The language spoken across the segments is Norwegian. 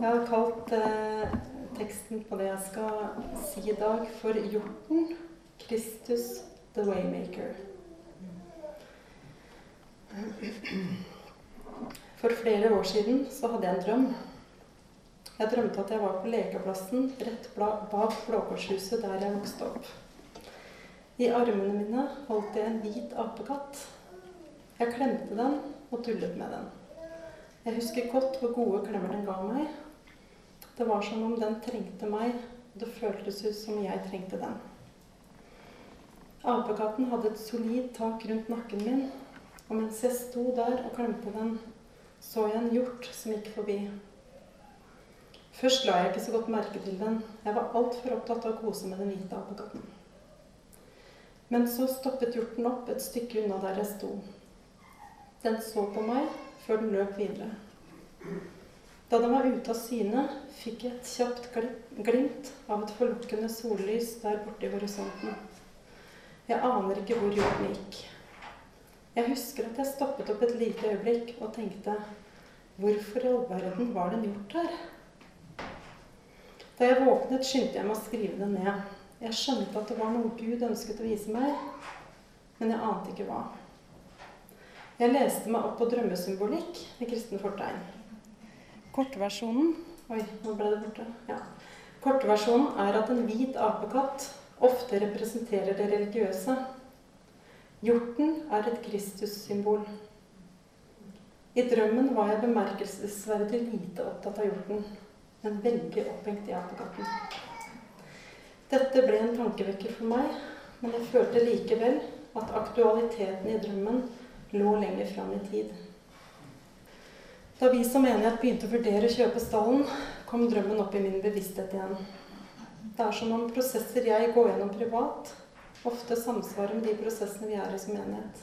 Jeg har kalt eh, teksten på det jeg skal si i dag, for 'Hjorten Kristus the Waymaker'. For flere år siden så hadde jeg en drøm. Jeg drømte at jeg var på lekeplassen rett bak Blåkorshuset der jeg vokste opp. I armene mine holdt jeg en hvit apekatt. Jeg klemte den og tullet med den. Jeg husker godt hvor gode klemmer den ga meg. Det var som om den trengte meg, det føltes ut som jeg trengte den. Apekatten hadde et solid tak rundt nakken min, og mens jeg sto der og klemte den, så jeg en hjort som gikk forbi. Først la jeg ikke så godt merke til den. Jeg var altfor opptatt av å kose med den hvite apekatten. Men så stoppet hjorten opp et stykke unna der jeg sto. Den så på meg før den løp videre. Da den var ute av syne, fikk jeg et kjapt glimt av et forlokkende sollys der borte i horisonten. Jeg aner ikke hvor jorden gikk. Jeg husker at jeg stoppet opp et lite øyeblikk og tenkte Hvorfor i all verden var den gjort her? Da jeg våknet, skyndte jeg meg å skrive det ned. Jeg skjønte at det var noe Gud ønsket å vise meg, men jeg ante ikke hva. Jeg leste meg opp på drømmesymbolikk med kristen fortegn. Kortversjonen Oi, nå ble det borte. Ja. Kortversjonen er at en hvit apekatt ofte representerer det religiøse. Hjorten er et Kristus-symbol. I drømmen var jeg bemerkelsesverdig lite opptatt av hjorten, men veldig opphengt i apekatten. Dette ble en tankevekker for meg, men jeg følte likevel at aktualiteten i drømmen lå lenger fram i tid. Da vi som menighet begynte å vurdere å kjøpe stallen, kom drømmen opp i min bevissthet igjen. Det er som om prosesser jeg går gjennom privat, ofte samsvarer med de prosessene vi er i som menighet.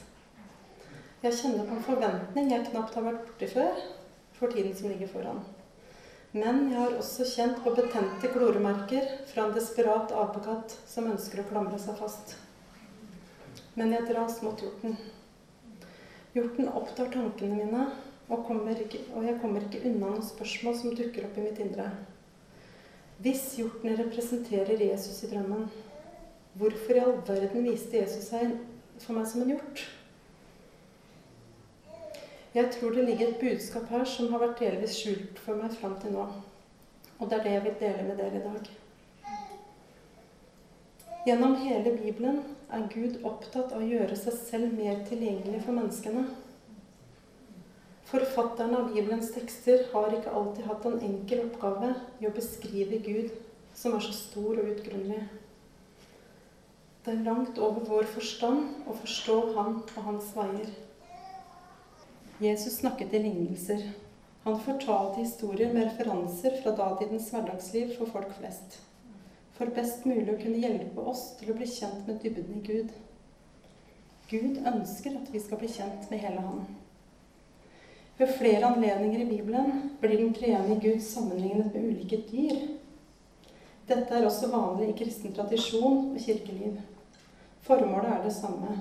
Jeg kjenner på en forventning jeg knapt har vært borti før, for tiden som ligger foran. Men jeg har også kjent på betente kloremerker fra en desperat apekatt som ønsker å klamre seg fast. Men jeg dras mot hjorten. Hjorten opptar tankene mine og, ikke, og jeg kommer ikke unna noen spørsmål som dukker opp i mitt indre. Hvis hjortene representerer Jesus i drømmen, hvorfor i all verden viste Jesus seg for meg som en hjort? Jeg tror det ligger et budskap her som har vært delvis skjult for meg fram til nå. Og det er det jeg vil dele med dere i dag. Gjennom hele Bibelen er Gud opptatt av å gjøre seg selv mer tilgjengelig for menneskene. Forfatterne av Bibelens tekster har ikke alltid hatt en enkel oppgave i å beskrive Gud, som er så stor og utgrunnelig. Det er langt over vår forstand å forstå Han og Hans veier. Jesus snakket i lignelser. Han fortalte historier med referanser fra datidens hverdagsliv for folk flest. For best mulig å kunne hjelpe oss til å bli kjent med dybden i Gud. Gud ønsker at vi skal bli kjent med hele Han. Ved flere anledninger i Bibelen blir den treenige Gud sammenlignet med ulike dyr. Dette er også vanlig i kristen tradisjon og kirkeliv. Formålet er det samme.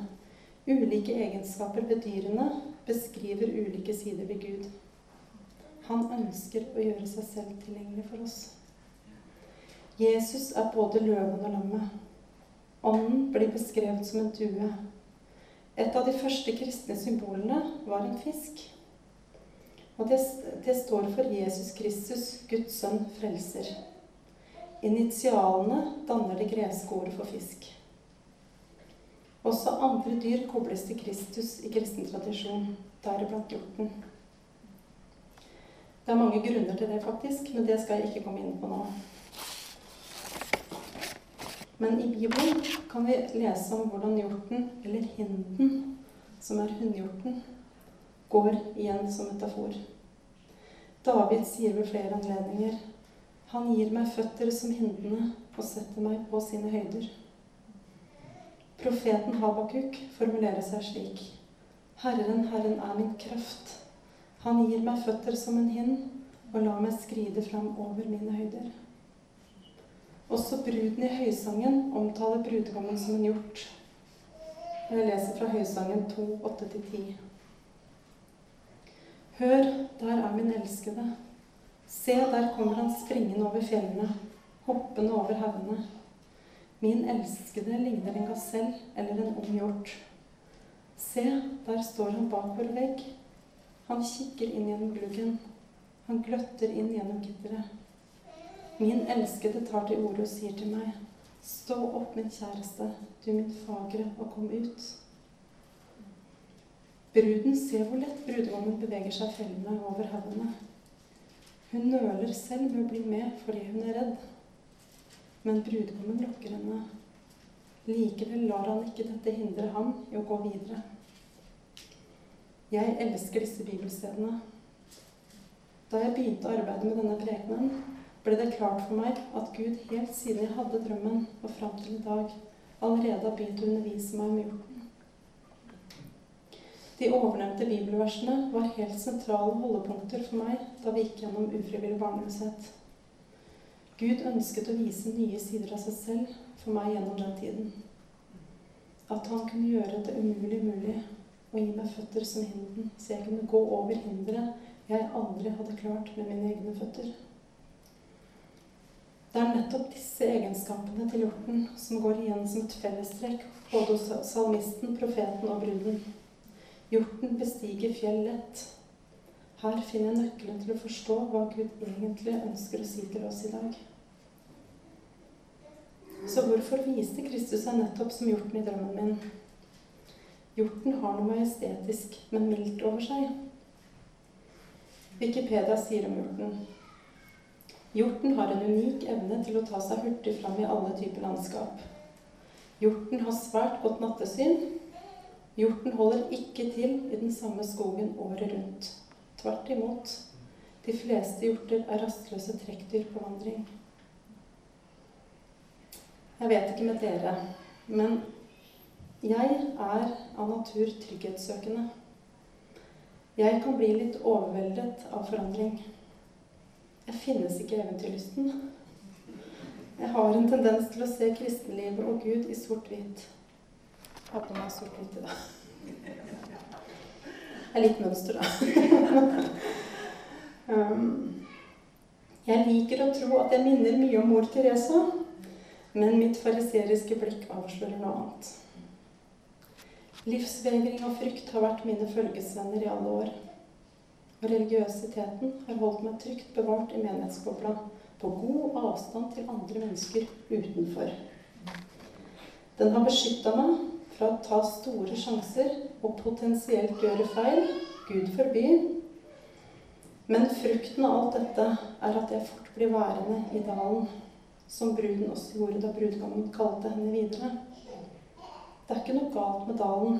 Ulike egenskaper ved dyrene beskriver ulike sider ved Gud. Han ønsker å gjøre seg selv tilgjengelig for oss. Jesus er både løven og lammet. Ånden blir beskrevet som en due. Et av de første kristne symbolene var en fisk. Og det, det står for Jesus Kristus, Guds sønn, frelser. Initialene danner det greske ordet for fisk. Også andre dyr kobles til Kristus i kristen tradisjon, deriblant hjorten. Det er mange grunner til det, faktisk, men det skal jeg ikke komme inn på nå. Men i Bibelen kan vi lese om hvordan hjorten, eller hinden, som er hunnhjorten, går igjen som metafor. David sier ved flere anledninger Han gir meg føtter som hindene og setter meg på sine høyder. Profeten Habakuk formulerer seg slik. Herren, Herren er min kraft. Han gir meg føtter som en hind og lar meg skride fram over mine høyder. Også bruden i høysangen omtaler brudgommen som en hjort. Jeg leser fra Høysangen 2, 8-10. Hør, der er min elskede. Se, der kommer han springende over fjellene, hoppende over haugene. Min elskede ligner en gasell eller en ung hjort. Se, der står han bak vår vegg. Han kikker inn gjennom gluggen. Han gløtter inn gjennom gitteret. Min elskede tar til orde og sier til meg, Stå opp, min kjæreste, du min fagre, og kom ut. Bruden ser hvor lett brudgommen beveger seg fellende over haugene. Hun nøler selv med å bli med fordi hun er redd. Men brudgommen lokker henne. Likevel lar han ikke dette hindre ham i å gå videre. Jeg elsker disse bibelstedene. Da jeg begynte å arbeide med denne prekenen, ble det klart for meg at Gud helt siden jeg hadde drømmen og fram til i dag, allerede har begynt å undervise meg om hjorten. De ovennevnte bibelversene var helt sentrale holdepunkter for meg da vi gikk gjennom ufrivillig barnløshet. Gud ønsket å vise nye sider av seg selv for meg gjennom den tiden. At han kunne gjøre det umulig mulig og gi meg føtter som hinden, så jeg kunne gå over hinderet jeg aldri hadde klart med mine egne føtter. Det er nettopp disse egenskapene til hjorten som går igjen som et fellestrekk både hos salmisten, profeten og bruden. Hjorten bestiger fjell lett. Her finner jeg nøkkelen til å forstå hva Gud egentlig ønsker å si til oss i dag. Så hvorfor viste Kristus seg nettopp som hjorten i drømmen min? Hjorten har noe majestetisk, men mildt over seg. Wikipedia sier om hjorten Hjorten har en unik evne til å ta seg hurtig fram i alle typer landskap. Hjorten har svært godt nattesyn. Hjorten holder ikke til i den samme skogen året rundt. Tvert imot. De fleste hjorter er rastløse trekkdyr på vandring. Jeg vet ikke med dere, men jeg er av natur trygghetssøkende. Jeg kan bli litt overveldet av forandring. Jeg finnes ikke eventyrlysten. Jeg har en tendens til å se kristenlivet og Gud i sort-hvitt. Jeg har på meg sort-hvitt i dag. Det er litt mønster, da. Um, jeg liker å tro at jeg minner mye om mor Teresa, men mitt fariseriske blikk avslører noe annet. Livsvegring og frykt har vært mine følgesvenner i alle år. Og religiøsiteten har holdt meg trygt bevart i menighetskobla, på god avstand til andre mennesker utenfor. Den har beskytta meg fra å ta store sjanser og potensielt gjøre feil. Gud forby. Men frukten av alt dette er at jeg fort blir værende i dalen, som bruden også gjorde da brudgommen kalte henne videre. Det er ikke noe galt med dalen.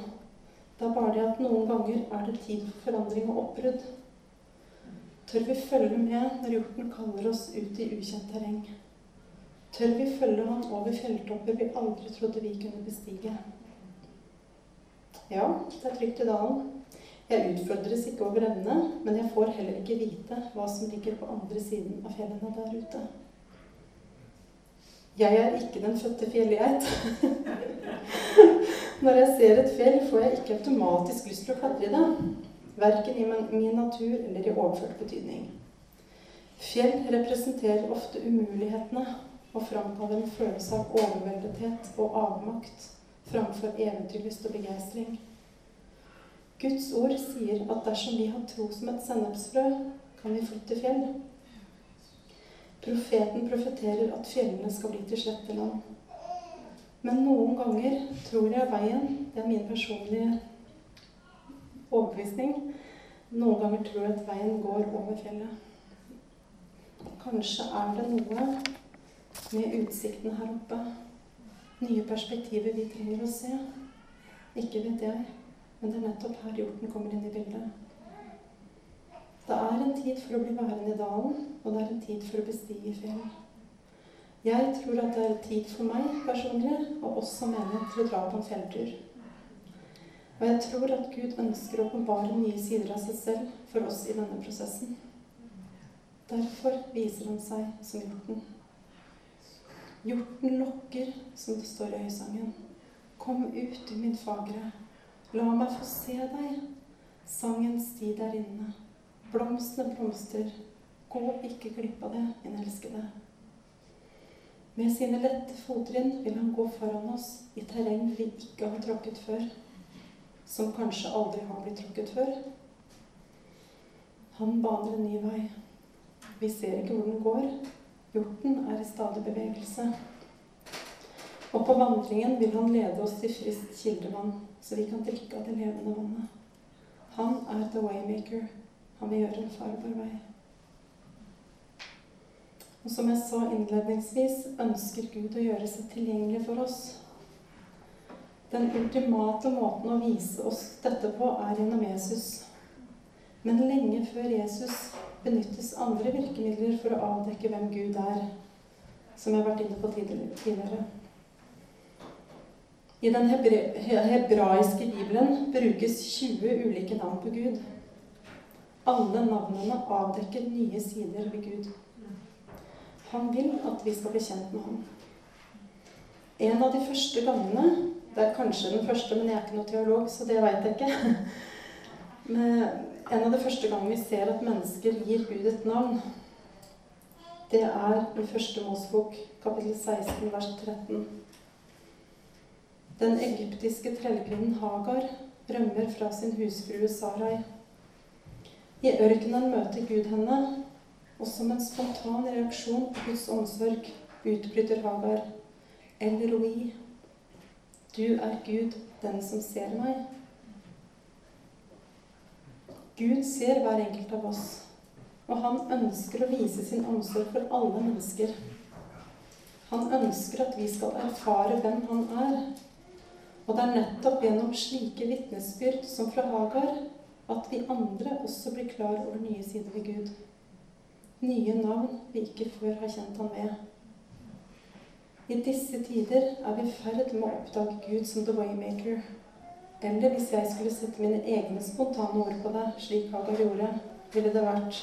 Det er bare det at noen ganger er det tid for forandring og oppbrudd. Tør vi følge med når hjorten kaller oss ut i ukjent terreng? Tør vi følge ham over fjelltopper vi aldri trodde vi kunne bestige? Ja, det er trygt i dalen. Jeg utfordres ikke over evne, men jeg får heller ikke vite hva som ligger på andre siden av fjellene der ute. Jeg er ikke den fødte fjellgeit. Når jeg ser et fjell, får jeg ikke automatisk lyst til å klatre i det verken i min natur eller i overført betydning. Fjell representerer ofte umulighetene og framkaller en følelse av overveldethet og avmakt framfor eventyrlyst og begeistring. Guds ord sier at dersom vi har tro som et sennepsfrø, kan vi flytte fjell. Profeten profeterer at fjellene skal bli til sletteland. Men noen ganger tror jeg veien Det er min personlige overbevisning. Noen ganger tror jeg at veien går over fjellet. Kanskje er det noe med utsikten her oppe, nye perspektiver vi trenger å se. Ikke vet jeg, men det er nettopp her hjorten kommer inn i bildet. Det er en tid for å bli værende i dalen, og det er en tid for å bestige fjell. Jeg tror at det er tid for meg personlig, og oss som menighet, til å dra på en fjelltur. Og jeg tror at Gud ønsker å åpenbare nye sider av seg selv for oss i denne prosessen. Derfor viser han seg som hjorten. Hjorten lokker, som det står i høysangen. Kom ut, du min fagre. La meg få se deg. Sangens tid er inne. Blomstene blomster. Gå ikke glipp av det, min elskede. Med sine lette fottrinn vil han gå foran oss i terreng vi ikke har tråkket før, som kanskje aldri har blitt tråkket før. Han baner en ny vei. Vi ser ikke hvor den går. Hjorten er i stadig bevegelse. Og på vandringen vil han lede oss til friskt kildevann, så vi kan drikke av det levende vannet. Han er the waymaker. Han vil gjøre en farbar vei. Og som jeg sa innledningsvis, ønsker Gud å gjøre seg tilgjengelig for oss. Den ultimate måten å vise oss dette på er gjennom Jesus. Men lenge før Jesus benyttes andre virkemidler for å avdekke hvem Gud er, som jeg har vært inne på tidligere. I den hebraiske bibelen brukes 20 ulike navn på Gud. Alle navnene avdekker nye sider ved Gud. Han vil at vi skal bli kjent med ham. En av de første gangene Det er kanskje den første, men jeg er ikke noe teolog, så det veit jeg ikke. en av de første gangene vi ser at mennesker gir Gud et navn, det er i første Mosbok, kapittel 16, vers 13. Den egyptiske trellkvinnen Hagar rømmer fra sin husfrue Sarai. I ørkenen møter Gud henne og som en spontan reaksjon på Guds omsorg utbryter Hagar El Roi, du er Gud, den som ser meg. Gud ser hver enkelt av oss, og han ønsker å vise sin omsorg for alle mennesker. Han ønsker at vi skal erfare hvem han er. Og det er nettopp gjennom slike vitnesbyrd som fra Hagar at vi andre også blir klar over nye sider ved Gud nye navn vi ikke før har kjent ham med. I disse tider er vi i ferd med å oppdage Gud som the waymaker. Eller hvis jeg skulle sette mine egne spontane ord på det, slik Hagar gjorde, ville det vært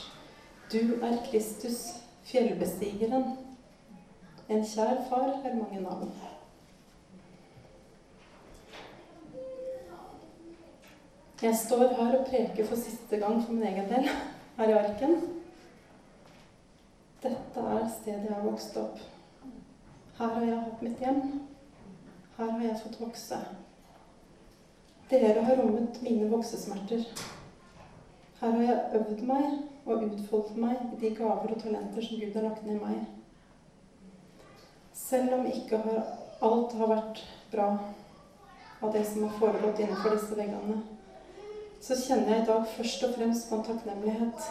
Du er Kristus, fjellbestigeren. En kjær far har mange navn. Jeg står her og preker for siste gang for min egen del her i arken. Dette er stedet jeg har vokst opp. Her har jeg hatt mitt hjem. Her har jeg fått vokse. Dere har rommet mine voksesmerter. Her har jeg øvd meg og utfoldet meg i de gaver og talenter som Gud har lagt ned i meg. Selv om ikke alt har vært bra av det som har foregått innenfor disse veggene, så kjenner jeg i dag først og fremst på en takknemlighet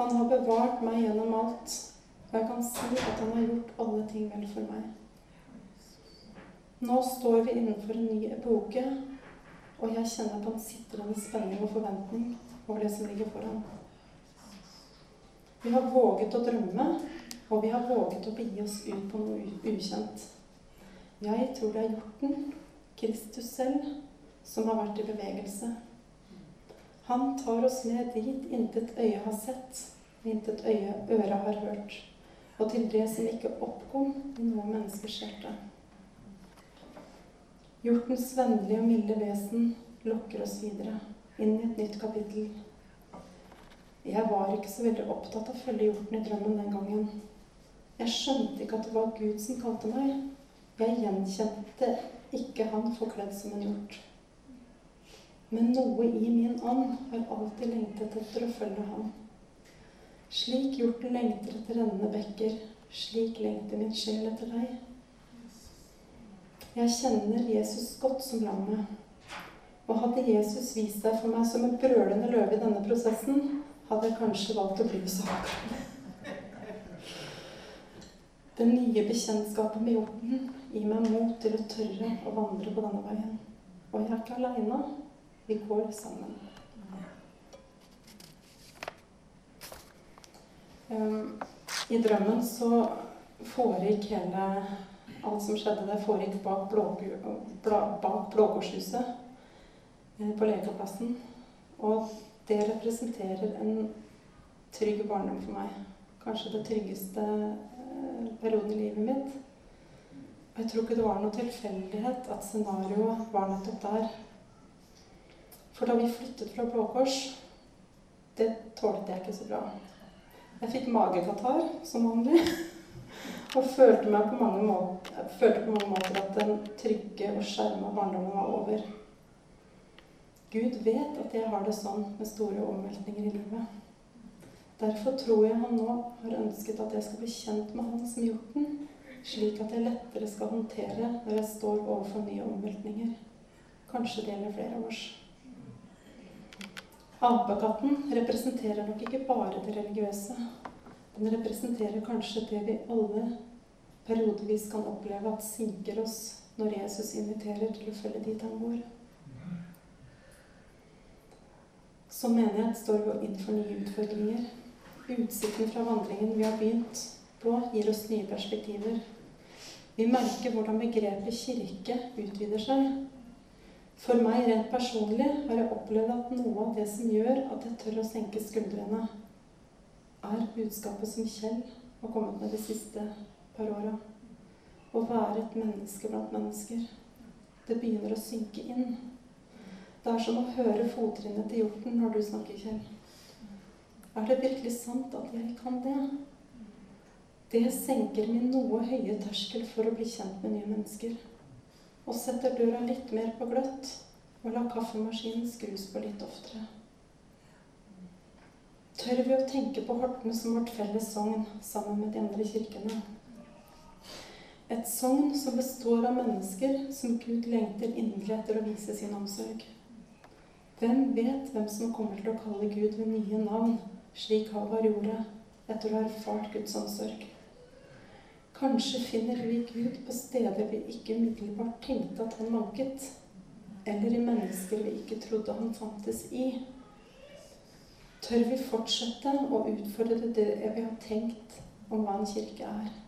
han har bevart meg gjennom alt, og jeg kan si at han har gjort alle ting vel for meg. Nå står vi innenfor en ny epoke, og jeg kjenner at han sitter der med spenning og forventning over det som ligger foran. Vi har våget å drømme, og vi har våget å begi oss ut på noe ukjent. Jeg tror det er hjorten, Kristus selv, som har vært i bevegelse. Han tar oss ned dit intet øye har sett, intet øye, øre har hørt, og til det som ikke oppkom i noe menneskes hjerte. Hjortens vennlige og milde vesen lokker oss videre, inn i et nytt kapittel. Jeg var ikke så veldig opptatt av å følge hjorten i drømmen den gangen. Jeg skjønte ikke at det var Gud som kalte meg. Jeg gjenkjente ikke han forkledd som en hjort. Men noe i min ånd har alltid lengtet etter å følge ham. Slik hjorten lengter etter rennende bekker, slik lengter min sjel etter deg. Jeg kjenner Jesus godt som lammet. Og hadde Jesus vist seg for meg som en brølende løve i denne prosessen, hadde jeg kanskje valgt å bli med Det nye bekjentskapet med jorden gir meg mot til å tørre å vandre på denne veien. Og jeg er ikke aleine. Vi går sammen. Um, I drømmen så foregikk hele Alt som skjedde der, foregikk bak, blå, bak Blåkorshuset eh, på lekeplassen. Og det representerer en trygg barndom for meg. Kanskje det tryggeste eh, perioden i livet mitt. Jeg tror ikke det var noe tilfeldighet at scenarioet var nettopp der. For da vi flyttet fra Blå Kors Det tålte jeg ikke så bra. Jeg fikk magekatarr som vanlig. Og følte, meg på mange måter, følte på mange måter at den trygge og skjerma barndommen var over. Gud vet at jeg har det sånn med store omveltninger i livet. Derfor tror jeg han nå har ønsket at jeg skal bli kjent med han som gjort den, slik at jeg lettere skal håndtere når jeg står overfor nye omveltninger. Kanskje det gjelder flere års. Apekatten representerer nok ikke bare det religiøse. Den representerer kanskje det vi alle periodevis kan oppleve at sinker oss når Jesus inviterer til å følge dit han går. Som menighet står vi inn for nye utfordringer. Utsikten fra vandringen vi har begynt på, gir oss nye perspektiver. Vi merker hvordan begrepet kirke utvider seg. For meg rent personlig har jeg opplevd at noe av det som gjør at jeg tør å senke skuldrene, er budskapet som Kjell har kommet med de siste par åra. Å være et menneske blant mennesker. Det begynner å synke inn. Det er som å høre fottrinnet til hjorten når du snakker, Kjell. Er det virkelig sant at jeg kan det? Det senker min noe høye terskel for å bli kjent med nye mennesker. Og setter døra litt mer på gløtt og lar kaffemaskinen skrus på litt oftere. Tør vi å tenke på Horten som vårt felles sogn sammen med de andre kirkene? Et sogn som består av mennesker som Gud lengter inderlig etter å vise sin omsorg. Hvem vet hvem som kommer til å kalle Gud ved nye navn, slik Havar gjorde etter å ha erfart Guds omsorg? Kanskje finner vi Gud på steder vi ikke umiddelbart tenkte at han manket, eller i mennesker vi ikke trodde han fantes i. Tør vi fortsette å utfordre det vi har tenkt om hva en kirke er?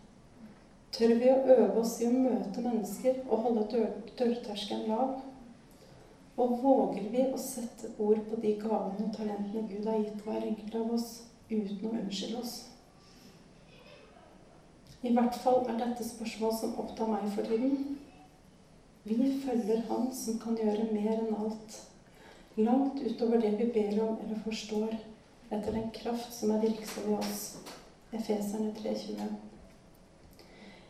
Tør vi å øve oss i å møte mennesker og holde dør dørterskelen lav? Og våger vi å sette ord på de gavene og talentene Gud har gitt hver enkelt av oss, uten å unnskylde oss? I hvert fall er dette spørsmål som opptar meg for tiden. Vi følger Han som kan gjøre mer enn alt langt utover det vi ber om eller forstår, etter den kraft som er virksom i oss. Efeserne 3,20.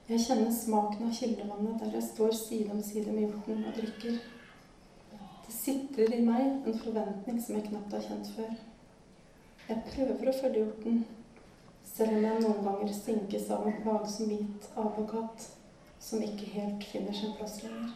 Jeg kjenner smaken av kildevannet der jeg står side om side med hjorten og drikker. Det sitter i meg en forventning som jeg knapt har kjent før. Jeg prøver å følge hjorten, selv om jeg noen ganger sinkes av en plagsom hvit avokat som ikke helt finner sin plass lenger.